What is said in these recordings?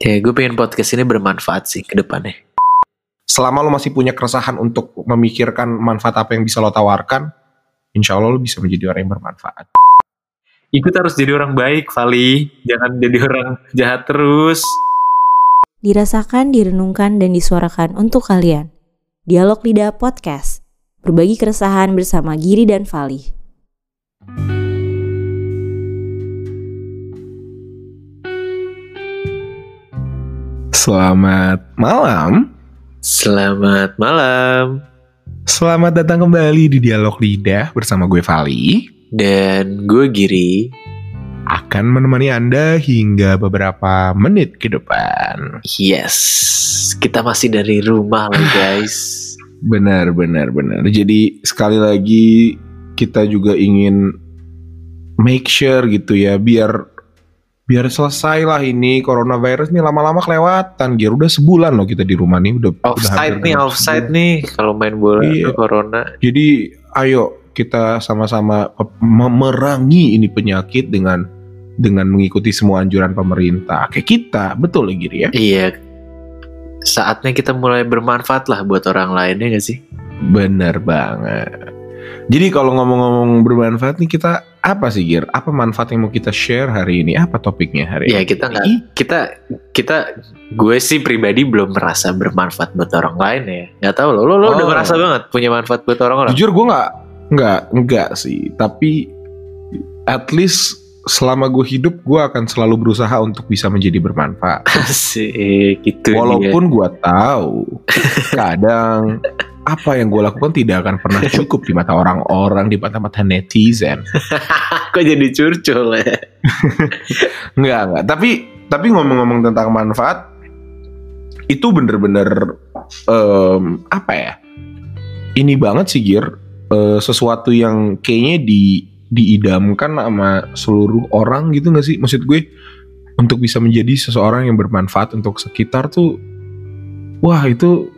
Ya gue pengen podcast ini bermanfaat sih ke depannya. Selama lo masih punya keresahan untuk memikirkan manfaat apa yang bisa lo tawarkan, insya Allah lo bisa menjadi orang yang bermanfaat. Ikut harus jadi orang baik, Vali. Jangan jadi orang jahat terus. Dirasakan, direnungkan, dan disuarakan untuk kalian. Dialog Lidah Podcast. Berbagi keresahan bersama Giri dan Vali. Selamat malam. Selamat malam. Selamat datang kembali di Dialog Lidah bersama gue Vali. Dan gue Giri. Akan menemani Anda hingga beberapa menit ke depan. Yes. Kita masih dari rumah loh guys. Benar, benar, benar. Jadi sekali lagi kita juga ingin make sure gitu ya biar biar selesai lah ini coronavirus nih lama-lama kelewatan Gir udah sebulan loh kita di rumah nih udah offside udah nih offside nih kalau main bola iya. corona. Jadi ayo kita sama-sama memerangi ini penyakit dengan dengan mengikuti semua anjuran pemerintah. Kayak kita betul ya Gir ya? Iya. Saatnya kita mulai bermanfaat lah buat orang lain ya gak sih? Bener banget. Jadi kalau ngomong-ngomong bermanfaat nih kita apa sih Gir? Apa manfaat yang mau kita share hari ini? Apa topiknya hari ya, ini? Ya kita nggak kita kita gue sih pribadi belum merasa bermanfaat buat orang lain ya. Nggak tahu lo lo, lo oh. udah merasa banget punya manfaat buat orang-orang. Jujur gue nggak nggak nggak sih. Tapi at least selama gue hidup gue akan selalu berusaha untuk bisa menjadi bermanfaat. Sih gitu. Walaupun gue tahu kadang apa yang gue lakukan tidak akan pernah cukup di mata orang-orang, di mata-mata netizen. Kok jadi curcol ya? enggak, enggak. Tapi tapi ngomong-ngomong tentang manfaat, itu bener-bener um, apa ya? Ini banget sih Gir, uh, sesuatu yang kayaknya di diidamkan sama seluruh orang gitu gak sih? Maksud gue untuk bisa menjadi seseorang yang bermanfaat untuk sekitar tuh, wah itu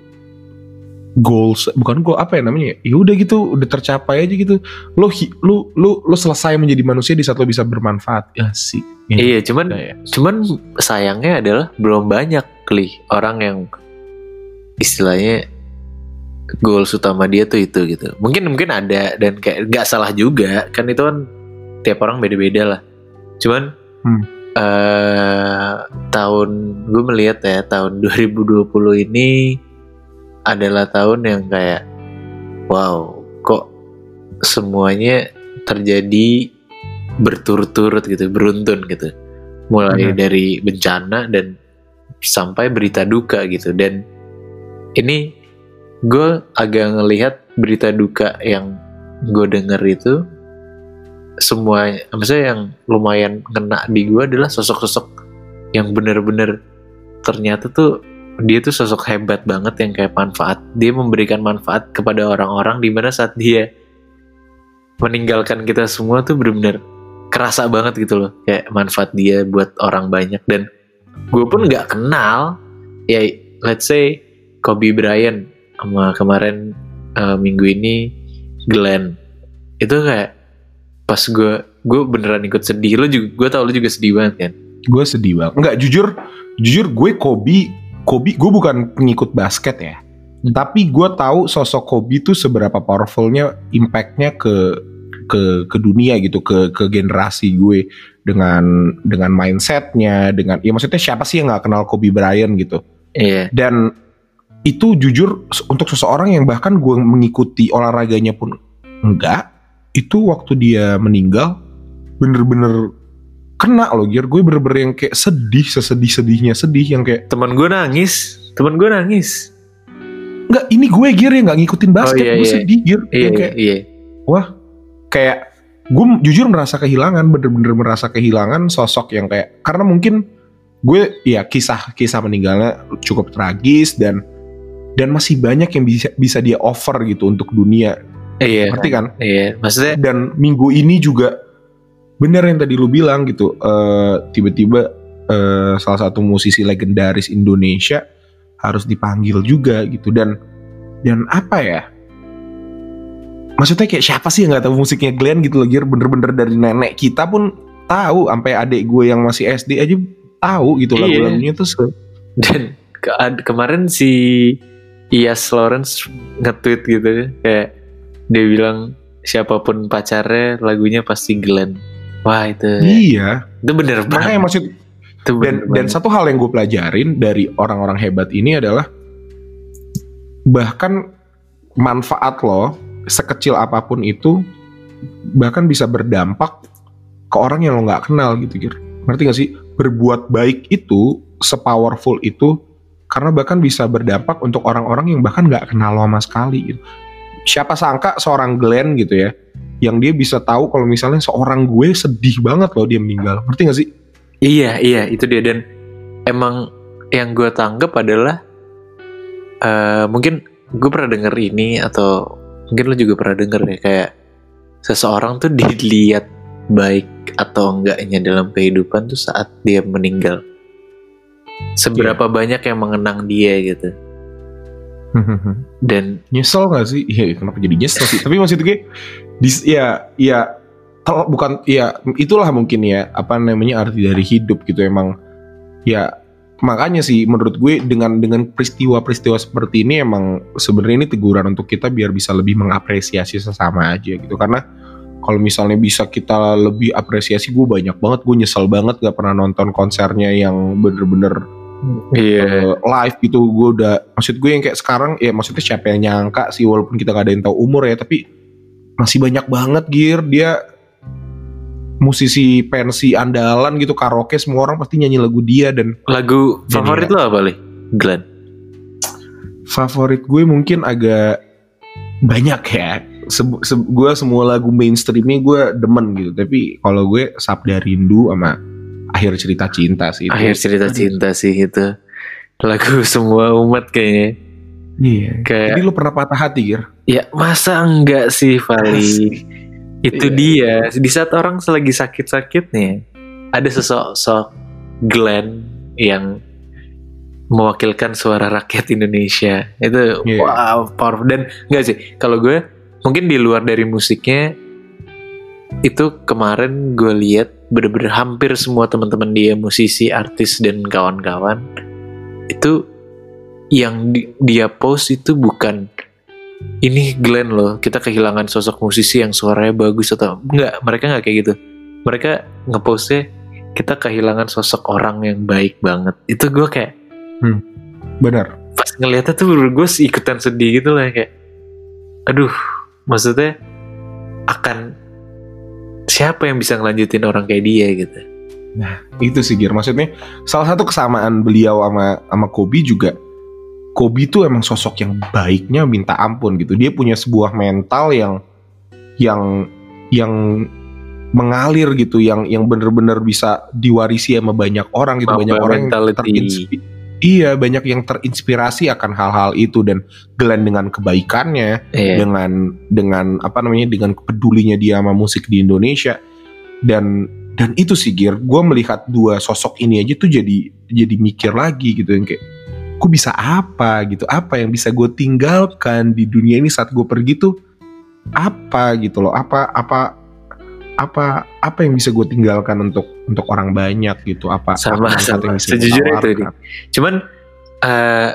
goals bukan goal apa ya namanya? Ya udah gitu udah tercapai aja gitu. Lo lu lu lo selesai menjadi manusia di saat lo bisa bermanfaat. Ya sih. Ya, iya cuman ya. cuman sayangnya adalah belum banyak kli. Orang yang istilahnya goals utama dia tuh itu gitu. Mungkin mungkin ada dan kayak gak salah juga kan itu kan tiap orang beda-beda lah. Cuman hmm. uh, tahun gue melihat ya tahun 2020 ini adalah tahun yang kayak wow kok semuanya terjadi berturut-turut gitu beruntun gitu mulai hmm. dari bencana dan sampai berita duka gitu dan ini gue agak ngelihat berita duka yang gue denger itu semua maksudnya yang lumayan kena di gue adalah sosok-sosok yang bener-bener ternyata tuh dia tuh sosok hebat banget yang kayak manfaat. Dia memberikan manfaat kepada orang-orang di mana saat dia meninggalkan kita semua tuh benar-benar kerasa banget gitu loh. Kayak manfaat dia buat orang banyak. Dan gue pun nggak kenal ya let's say Kobe Bryant sama kemarin uh, minggu ini Glenn. Itu kayak pas gue gue beneran ikut sedih. Lo juga gue tau lo juga sedih banget kan? Gue sedih banget. Nggak jujur jujur gue Kobe Kobe gue bukan pengikut basket ya hmm. tapi gue tahu sosok Kobe itu seberapa powerfulnya impactnya ke ke ke dunia gitu ke ke generasi gue dengan dengan mindsetnya dengan ya maksudnya siapa sih yang nggak kenal Kobe Bryant gitu iya yeah. dan itu jujur untuk seseorang yang bahkan gue mengikuti olahraganya pun enggak itu waktu dia meninggal bener-bener kena loh Gir gue bener-bener yang kayak sedih sesedih-sedihnya sedih yang kayak teman gue nangis teman gue nangis Enggak, ini gue Gir yang nggak ngikutin oh, basket oh, iya, gue iya. sedih Gir iya, yang kayak iya. wah kayak gue jujur merasa kehilangan bener-bener merasa kehilangan sosok yang kayak karena mungkin gue ya kisah-kisah meninggalnya cukup tragis dan dan masih banyak yang bisa bisa dia offer gitu untuk dunia Iya. Ngerti kan? Iya. Maksudnya dan minggu ini juga bener yang tadi lu bilang gitu uh, tiba-tiba uh, salah satu musisi legendaris Indonesia harus dipanggil juga gitu. Dan dan apa ya? Maksudnya kayak siapa sih yang nggak tahu musiknya Glenn gitu loh bener-bener dari nenek kita pun tahu sampai adik gue yang masih SD aja tahu gitu Iya. lagu-lagunya tuh se- dan ke- kemarin si Ias Lawrence nge-tweet gitu kayak dia bilang siapa pun pacarnya lagunya pasti Glenn wah itu iya itu bener makanya banget maksud itu dan bener dan banget. satu hal yang gue pelajarin dari orang-orang hebat ini adalah bahkan manfaat lo sekecil apa pun itu bahkan bisa berdampak ke orang yang lo nggak kenal gitu Gir. Ngerti gak sih? Berbuat baik itu sepowerful itu karena bahkan bisa berdampak untuk orang-orang yang bahkan nggak kenal lo sama sekali gitu. Siapa sangka seorang Glenn gitu ya yang dia bisa tahu kalau misalnya seorang gue sedih banget loh dia meninggal. Ngerti gak sih? Iya, iya, itu dia dan emang yang gue tanggap adalah eh mungkin gue pernah denger ini atau mungkin lo juga pernah denger ya kayak seseorang tuh dilihat baik atau enggaknya dalam kehidupan tuh saat dia meninggal. Seberapa banyak yang mengenang dia gitu. Dan nyesel gak sih? Iya kenapa jadi nyesel sih? Tapi maksud gue, dis, ya, ya, tel- bukan, ya itulah mungkin ya apa namanya arti dari hidup gitu emang. Ya makanya sih menurut gue dengan dengan peristiwa-peristiwa seperti ini emang sebenarnya ini teguran untuk kita biar bisa lebih mengapresiasi sesama aja gitu. Karena kalau misalnya bisa kita lebih apresiasi gue banyak banget gue nyesel banget gak pernah nonton konsernya yang bener-bener iya, uh, live gitu. Gue udah maksud gue yang kayak sekarang ya maksudnya siapa yang nyangka sih walaupun kita gak ada yang tahu umur ya tapi masih banyak banget gear dia musisi pensi andalan gitu karaoke semua orang pasti nyanyi lagu dia dan lagu favorit lo apa li? Glenn. favorit gue mungkin agak banyak ya Se- se- gue semua lagu mainstreamnya gue demen gitu tapi kalau gue Sabda Rindu sama akhir cerita cinta sih itu. Akhir cerita cinta sih itu. Lagu semua umat kayaknya. Iya Kayak jadi lu pernah patah hati Gir Ya masa enggak sih? Asli. Itu Iya. dia. Di saat orang lagi sakit-sakitnya, ada sesosok Glenn yang mewakilkan suara rakyat Indonesia. Itu Iya. wow, powerful. Dan enggak sih, kalau gue mungkin di luar dari musiknya itu kemarin gue lihat bener-bener hampir semua teman-teman dia musisi, artis dan kawan-kawan itu yang di- dia post itu bukan ini Glenn loh kita kehilangan sosok musisi yang suaranya bagus atau enggak mereka nggak kayak gitu. Mereka ngepostnya kita kehilangan sosok orang yang baik banget. Itu gue kayak benar. pas ngeliatnya tuh gue ikutan sedih gitu lah kayak aduh maksudnya akan siapa yang bisa ngelanjutin orang kayak dia gitu. Itu sih Gir. Maksudnya salah satu kesamaan beliau sama sama Kobe juga Kobe tuh emang sosok yang baiknya minta ampun gitu. Dia punya sebuah mental yang yang yang mengalir gitu yang yang bener-bener bisa diwarisi sama banyak orang gitu Mamba banyak orang yang terinspirasi iya banyak yang terinspirasi akan hal-hal itu dan Glenn dengan kebaikannya Iya. dengan dengan apa namanya dengan kepedulinya dia sama musik di Indonesia. Dan dan itu sih Gir gue melihat dua sosok ini aja tuh jadi jadi mikir lagi gitu yang kayak gue bisa apa gitu apa yang bisa gue tinggalkan di dunia ini saat gue pergi tuh apa gitu loh apa apa apa apa yang bisa gue tinggalkan untuk untuk orang banyak gitu apa Sama, apa sama. Sejujurnya itu tawarkan. Cuman eh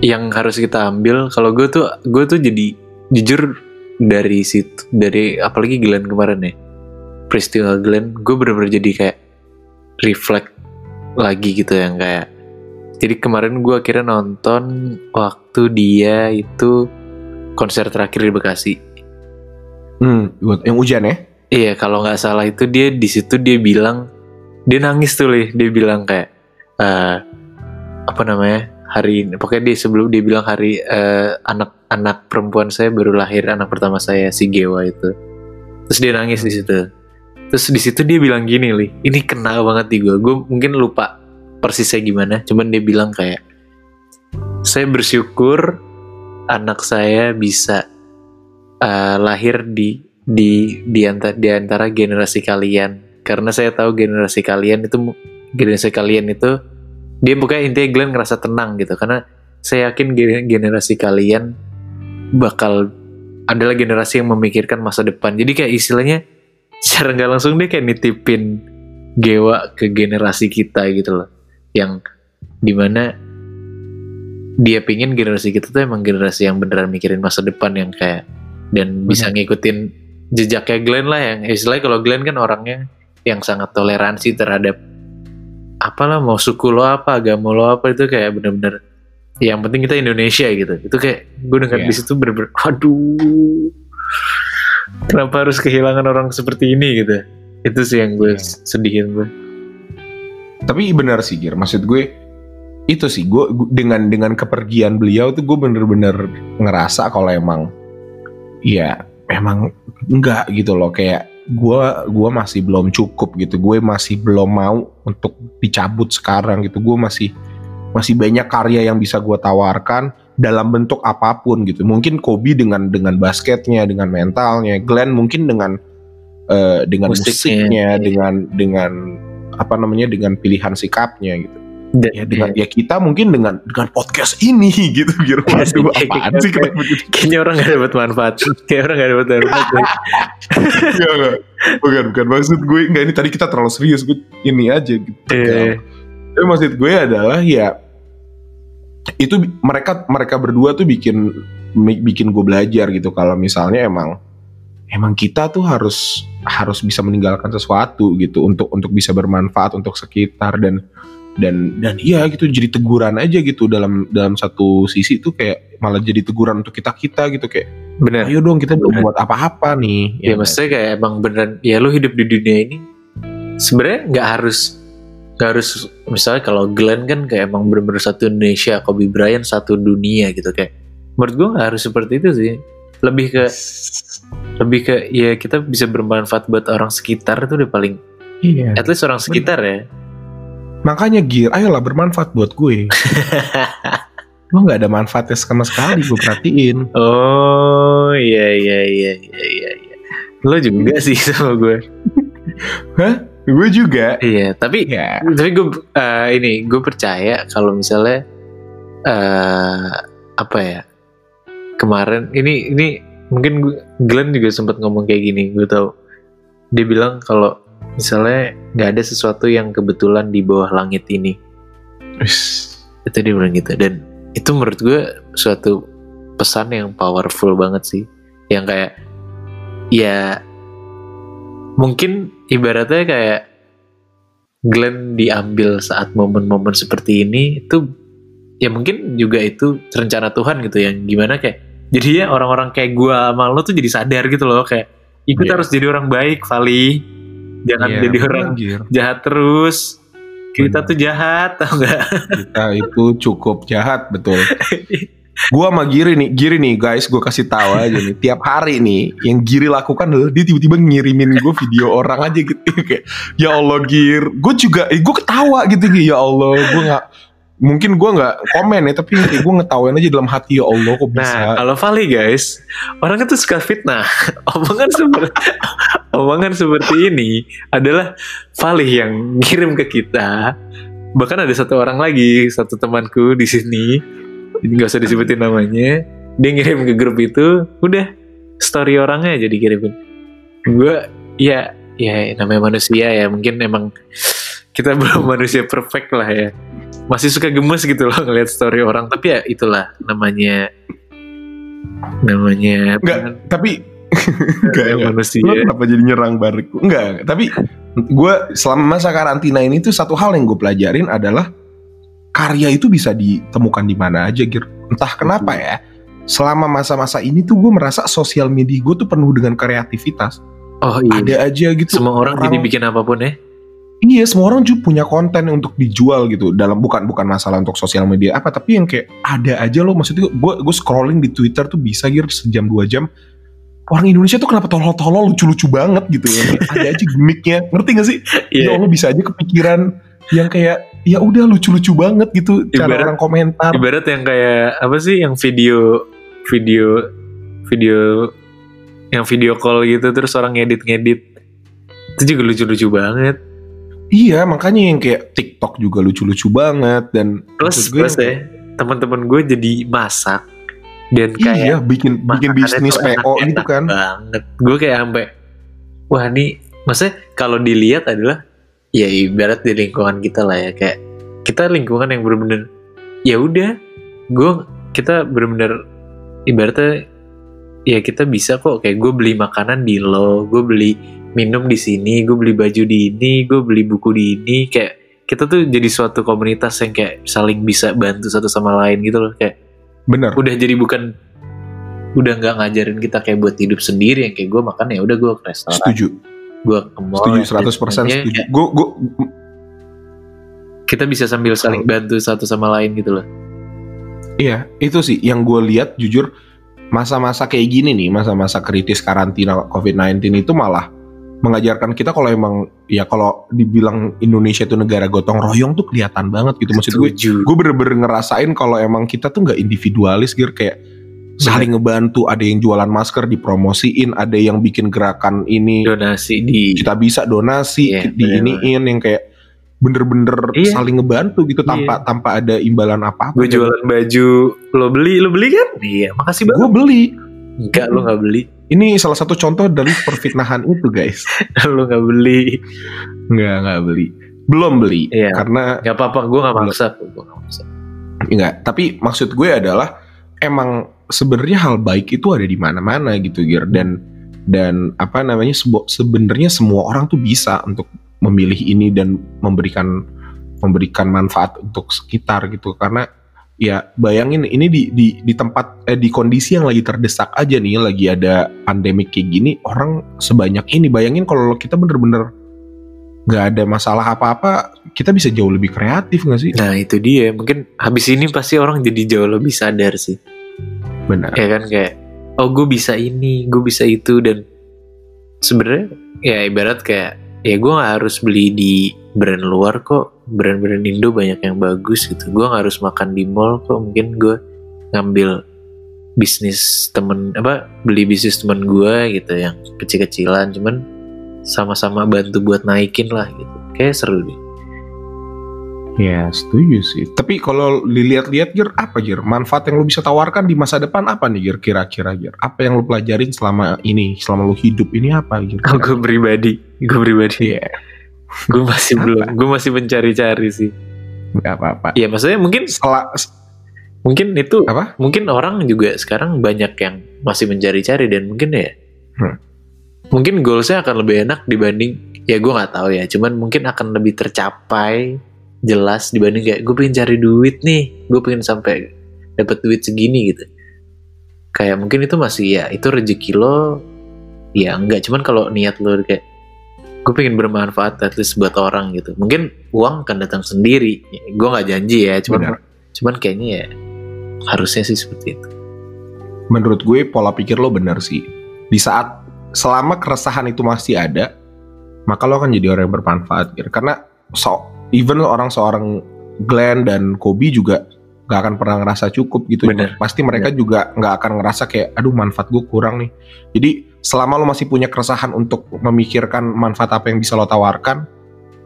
yang harus kita ambil kalau gue tuh gue tuh jadi jujur dari situ dari apalagi Glenn kemarin ya peristiwa Glenn gue bener-bener jadi kayak reflect lagi gitu yang kayak jadi kemarin gue akhirnya nonton waktu dia itu konser terakhir di Bekasi. Hmm, buat yang hujan ya? Iya kalau nggak salah itu dia di situ dia bilang dia nangis tuh lih dia bilang kayak eh apa namanya hari ini pokoknya dia sebelum dia bilang hari eh, anak-anak perempuan saya baru lahir anak pertama saya si Gewa itu. Terus dia nangis di situ. Terus di situ dia bilang gini lih ini kena banget di gue gue mungkin lupa persisnya gimana. Cuman dia bilang kayak saya bersyukur anak saya bisa eh, lahir di di di antara di antara generasi kalian. Karena saya tahu generasi kalian itu generasi kalian itu dia bukan intinya Glenn ngerasa tenang gitu. Karena saya yakin gen- generasi kalian bakal adalah generasi yang memikirkan masa depan. Jadi kayak istilahnya secara nggak langsung dia kayak nitipin gewa ke generasi kita gitu loh yang di mana dia pingin generasi kita tuh emang generasi yang beneran mikirin masa depan yang kayak dan bisa ngikutin jejaknya Glenn lah yang istilahnya kalau Glenn kan orangnya yang sangat toleransi terhadap apalah mau suku lo apa agama lo apa itu kayak bener-bener yang penting kita Indonesia gitu. Itu kayak gue dengar Iya. di situ bener-bener aduh kenapa harus kehilangan orang seperti ini? gitu. Itu sih yang gue Iya. sedihin gue Tapi benar sih Gir, maksud gue itu sih gue dengan dengan kepergian beliau tuh gue bener-bener ngerasa kalau emang ya emang enggak gitu loh. Kayak gue gua masih belum cukup gitu. Gue masih belum mau untuk dicabut sekarang gitu. Gue masih masih banyak karya yang bisa gue tawarkan dalam bentuk apa pun gitu. Mungkin Kobe dengan dengan basketnya dengan mentalnya Glenn mungkin dengan eh, dengan Musiknya, musiknya, iya. dengan dengan apa namanya dengan pilihan sikapnya gitu. Dan- ya dengan ya kita mungkin dengan dengan podcast ini gitu gitu waduh apaan sih kita begitu kayaknya orang gak dapat manfaat. Kayak orang gak dapat manfaat Enggak, enggak. bukan bukan. Maksud gue enggak ini tadi kita terlalu serius gue ini aja gitu. Eh, tapi maksud gue adalah ya itu mereka mereka berdua tuh bikin bikin gue belajar gitu. Kalau misalnya emang emang kita tuh harus harus bisa meninggalkan sesuatu gitu untuk untuk bisa bermanfaat untuk sekitar dan dan dan iya gitu jadi teguran aja gitu dalam dalam satu sisi tuh kayak malah jadi teguran untuk kita kita gitu kayak bener. Ayo dong kita belum buat apa-apa nih. Ya, kan? maksudnya kayak emang beneran ya lu hidup di dunia ini sebenarnya nggak harus nggak harus misalnya kalau Glenn kan kayak emang bener-bener satu Indonesia Kobe Bryant satu dunia gitu kayak menurut gue nggak harus seperti itu sih lebih ke lebih ke ya kita bisa bermanfaat buat orang sekitar itu udah paling. Iya. At least orang sekitar ya. Makanya gear ayolah bermanfaat buat gue. Lo nggak ada manfaatnya sama sekali gue perhatiin. Oh iya iya iya iya iya iya. lo juga sih sama gue. Hah? gue juga? Iya tapi ya tapi gue eh, ini gue percaya kalau misalnya eh apa ya kemarin ini ini mungkin Glenn juga sempat ngomong kayak gini gue tau dia bilang kalau misalnya nggak ada sesuatu yang kebetulan di bawah langit ini. Itu dia bilang gitu. Dan itu menurut gue suatu pesan yang powerful banget sih. Yang kayak ya mungkin ibaratnya kayak Glenn diambil saat momen-momen seperti ini itu ya mungkin juga itu rencana Tuhan gitu yang gimana kayak jadi ya orang-orang kayak gua sama lo tuh jadi sadar gitu loh kayak ikut Iya. harus jadi orang baik Vali jangan Iya, jadi orang Gir. jahat terus. Kita Bener. tuh jahat tau gak kita itu cukup jahat betul. Gua sama Giri nih Giri nih guys gue kasih tahu aja nih. Tiap hari nih yang Giri lakukan adalah dia tiba-tiba ngirimin gue video orang aja gitu. Kayak ya Allah Gir. Gue juga eh, gue ketawa gitu ya Allah gue nggak mungkin gue nggak komen ya tapi kayak gue ngetawain aja dalam hati ya Allah kok bisa Nah, kalau Vali guys, orang itu suka fitnah. omongan seperti omongan seperti ini adalah Vali yang ngirim ke kita. Bahkan ada satu orang lagi, satu temanku di sini, nggak usah disebutin namanya. Dia ngirim ke grup itu, udah story orangnya jadi kirimin. Gue, ya, ya namanya manusia ya, mungkin emang kita belum manusia perfect lah ya. Masih suka gemes gitu loh ngeliat story orang, tapi ya itulah namanya namanya Enggak, tapi enggak, enggak. manusia. Lo kenapa jadi nyerang balik? Enggak, tapi gue selama masa karantina ini tuh satu hal yang gue pelajarin adalah karya itu bisa ditemukan di mana aja, Gir. Entah kenapa ya. Selama masa-masa ini tuh gue merasa sosial media gue tuh penuh dengan kreativitas. Oh iya. Ada aja gitu. Semua orang, jadi bikin apa pun ya. Iya, semua orang juga punya konten untuk dijual gitu. Dalam bukan bukan masalah untuk sosial media apa, tapi yang kayak ada aja loh. Maksudnya gue gue scrolling di Twitter tuh bisa Gir sejam dua jam. Orang Indonesia tuh kenapa tolol-tolol lucu-lucu banget gitu ya. Ada aja gimmicknya. Ngerti gak sih? Ya Iya. Allah bisa aja kepikiran yang kayak ya udah lucu-lucu banget gitu cara Ibarat- orang komentar. Ibarat yang kayak apa sih yang video video video yang video call gitu terus orang ngedit-ngedit. Itu juga lucu-lucu banget. Iya, makanya yang kayak TikTok juga lucu-lucu banget dan Plus maksud gue plus yang ya, teman-teman gue jadi masak dan kayak- kayak Iya, bikin bikin bisnis PO enak-enak gitu kan. banget gue kayak sampai wah nih maksudnya kalau dilihat adalah ya ibarat di lingkungan kita lah ya kayak kita lingkungan yang bener-bener ya udah gue kita bener-bener ibaratnya ya kita bisa kok kayak gue beli makanan di lo gue beli minum di sini gue beli baju di ini gue beli buku di ini. Kayak kita tuh jadi suatu komunitas yang kayak saling bisa bantu satu sama lain gitu loh. Kayak bener. udah jadi bukan udah nggak ngajarin kita kayak buat hidup sendiri. Yang kayak gue makan ya udah gue ke restoran. Setuju. Gue ke mall setuju ya, 100% ya, setuju. kayak gue gue kita bisa sambil saling bantu satu sama lain gitu loh. Iya, itu sih yang gue lihat jujur masa-masa kayak gini nih, masa-masa kritis karantina COVID-19 itu malah mengajarkan kita kalau emang ya kalau dibilang Indonesia itu negara gotong royong tuh kelihatan banget gitu. Maksud gue. Gue bener-bener ngerasain kalau emang kita tuh nggak individualis gitu kayak saling ngebantu, ada yang jualan masker dipromosiin, ada yang bikin gerakan ini donasi di kita bisa donasi Iya, di iniin yang kayak bener-bener Iya. saling ngebantu gitu tanpa tanpa ada imbalan apa-apa. gue jualan baju. Lo beli lo beli kan? Iya makasih banget. Gue beli. enggak lo nggak beli Ini salah satu contoh dari perfitnahan itu guys. lo nggak beli Nggak nggak beli. Belum beli Iya. karena nggak apa-apa gue nggak maksa gue nggak maksa enggak. Tapi maksud gue adalah emang sebenarnya hal baik itu ada di mana-mana gitu Gir dan dan apa namanya sebenarnya semua orang tuh bisa untuk memilih ini dan memberikan memberikan manfaat untuk sekitar gitu karena ya bayangin ini di di di tempat eh, di kondisi yang lagi terdesak aja nih lagi ada pandemik kayak gini orang sebanyak ini. Bayangin kalau kita bener-bener nggak ada masalah apa-apa kita bisa jauh lebih kreatif nggak sih? Nah itu dia. Mungkin habis ini pasti orang jadi jauh lebih sadar sih. Benar. Ya kan kayak oh gue bisa ini gue bisa itu dan sebenarnya ya ibarat kayak ya gue nggak harus beli di brand luar kok brand-brand Indo banyak yang bagus gitu gue nggak harus makan di mall kok mungkin gue ngambil bisnis temen apa beli bisnis temen gue gitu yang kecil-kecilan cuman sama-sama bantu buat naikin lah gitu kayak seru deh Ya setuju sih. Tapi kalau dilihat-lihat Gir, apa Gir? Manfaat yang lu bisa tawarkan di masa depan apa nih Gir kira-kira Gir? Apa yang lu pelajarin selama ini, selama lu hidup ini apa Gir? oh, gue pribadi gue pribadi Iya, gue masih Apa? belum gue masih mencari-cari sih apa-apa. ya maksudnya mungkin Setelah mungkin itu apa? mungkin orang juga sekarang banyak yang masih mencari-cari dan mungkin ya Hmm. mungkin goalsnya akan lebih enak dibanding ya gue nggak tahu ya cuman mungkin akan lebih tercapai jelas dibanding kayak gue pengen cari duit nih gue pengen sampai dapat duit segini gitu kayak mungkin itu masih ya itu rezeki lo ya enggak cuman kalau niat lo kayak gue pengen bermanfaat at least buat orang gitu mungkin uang akan datang sendiri gue nggak janji ya cuman Benar. cuman kayaknya ya harusnya sih seperti itu Menurut gue pola pikir lo benar sih. Di saat selama keresahan itu masih ada, maka lo akan jadi orang yang bermanfaat Gir. Karena so, even orang seorang Glenn dan Kobe juga gak akan pernah ngerasa cukup gitu. Bener. Pasti mereka juga nggak akan ngerasa kayak, aduh manfaat gue kurang nih. Jadi selama lo masih punya keresahan untuk memikirkan manfaat apa yang bisa lo tawarkan,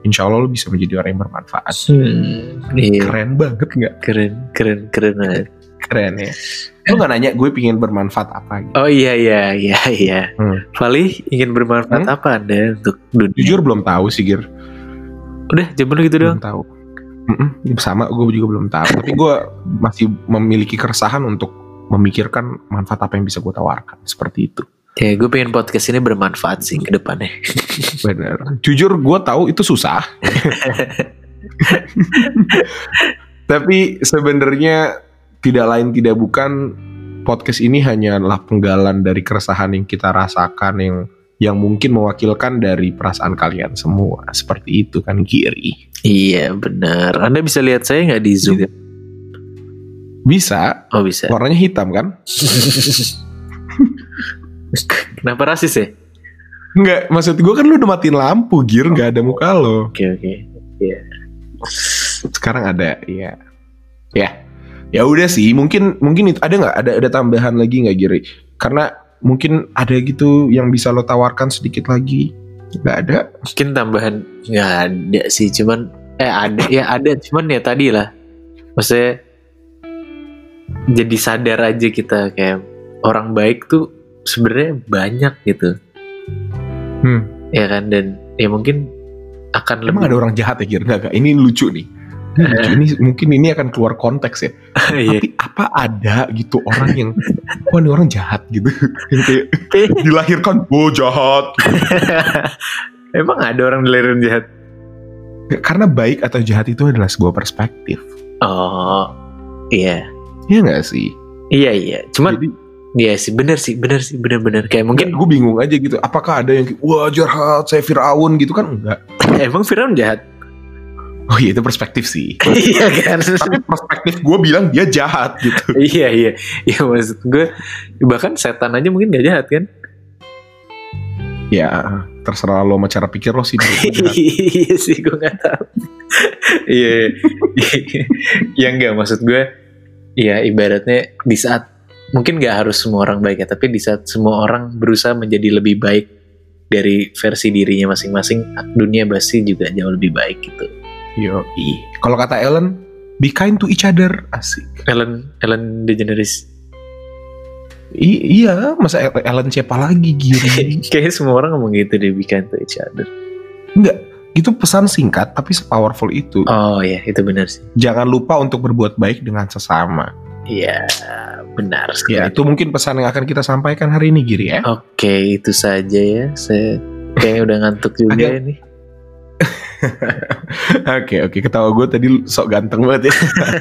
insya Allah lo bisa menjadi orang yang bermanfaat. Hmm, iya. Keren banget nggak? Keren, keren, keren banget. Keren ya. Lo gak nanya gue pingin bermanfaat apa gitu. Oh iya, iya, iya, iya. Hmm. Fali ingin bermanfaat Hmm? apa anda untuk dunia? Jujur belum tahu sih Gir. Udah, lu gitu belum dong. tahu. Mm-mm, sama gue juga belum tahu. Tapi gue masih memiliki keresahan untuk memikirkan manfaat apa yang bisa gue tawarkan. Seperti itu. Ya, gue pengen podcast ini bermanfaat sih ke depannya. Bener. Jujur gue tahu itu susah. Tapi sebenarnya tidak lain tidak bukan podcast ini hanyalah penggalan dari keresahan yang kita rasakan yang yang mungkin mewakilkan dari perasaan kalian semua. Seperti itu kan Giri. Iya, benar. Anda bisa lihat saya nggak di Zoom? Bisa. Oh, bisa. Warnanya hitam kan? Kenapa rasis ya? Enggak, maksud gue kan lu udah matiin lampu, Gir, nggak ada muka lo. Oke, oke. Sekarang ada, ya. Ya. Ya udah sih, mungkin mungkin itu ada nggak ada ada tambahan lagi nggak Giri? Karena mungkin ada gitu yang bisa lo tawarkan sedikit lagi. Nggak ada. Mungkin tambahan nggak ada sih, cuman eh ada ya ada, cuman ya tadi lah. Maksudnya jadi sadar aja kita kayak orang baik tuh sebenarnya banyak gitu. Hmm. Ya kan dan ya mungkin akan Emang ada lebih orang jahat ya Gir? Enggak, enggak. Ini lucu nih. Ini mungkin ini akan keluar konteks ya. Iya. Tapi apa ada gitu orang yang wah ini orang jahat gitu. Kayak dilahirkan oh jahat. Emang ada orang dilahirin jahat? Karena baik atau jahat itu adalah sebuah perspektif. Oh, iya. Iya nggak sih? Iya iya. Cuman Jadi iya sih bener sih bener sih bener-bener kayak mungkin gue bingung aja gitu. Apakah ada yang wah jahat saya Fir'aun gitu kan? Enggak. emang Firaun jahat. Oh iya itu perspektif sih. iya kan. Tapi perspektif gue bilang dia jahat gitu. iya iya. Iya maksud gue bahkan setan aja mungkin gak jahat kan? Ya terserah lo sama cara pikir lo sih. iya sih gue nggak tahu. Iya. ya enggak maksud gue. Ya ibaratnya di saat mungkin nggak harus semua orang baik ya, tapi di saat semua orang berusaha menjadi lebih baik dari versi dirinya masing-masing, dunia pasti juga jauh lebih baik gitu. Yo, Kalau kata Ellen, be kind to each other. Asik. Ellen Ellen DeGeneres I- iya, masa El- Ellen siapa lagi gini? kayaknya semua orang ngomong gitu deh be kind to each other. Enggak, itu pesan singkat tapi sepowerful itu. Oh ya itu benar sih. Jangan lupa untuk berbuat baik dengan sesama. Iya benar sekali. Ya, itu mungkin pesan yang akan kita sampaikan hari ini Giri ya. Oke itu saja ya. Saya kayaknya udah ngantuk juga ini. Oke, oke. Ketawa gue tadi sok ganteng banget ya.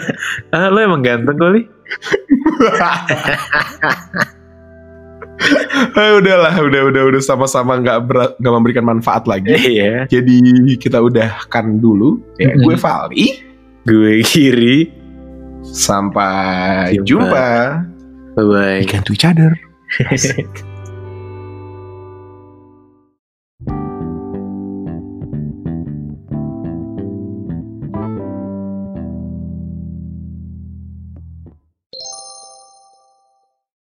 Ah lo emang ganteng kali. Ah, udahlah, udah udah udah sama-sama nggak nggak memberikan manfaat lagi. Iya. Jadi kita udahkan dulu. Ya, Mhm. gue Vali. Gue kiri. Sampai Jumpa. jumpa. Bye bye. To each other.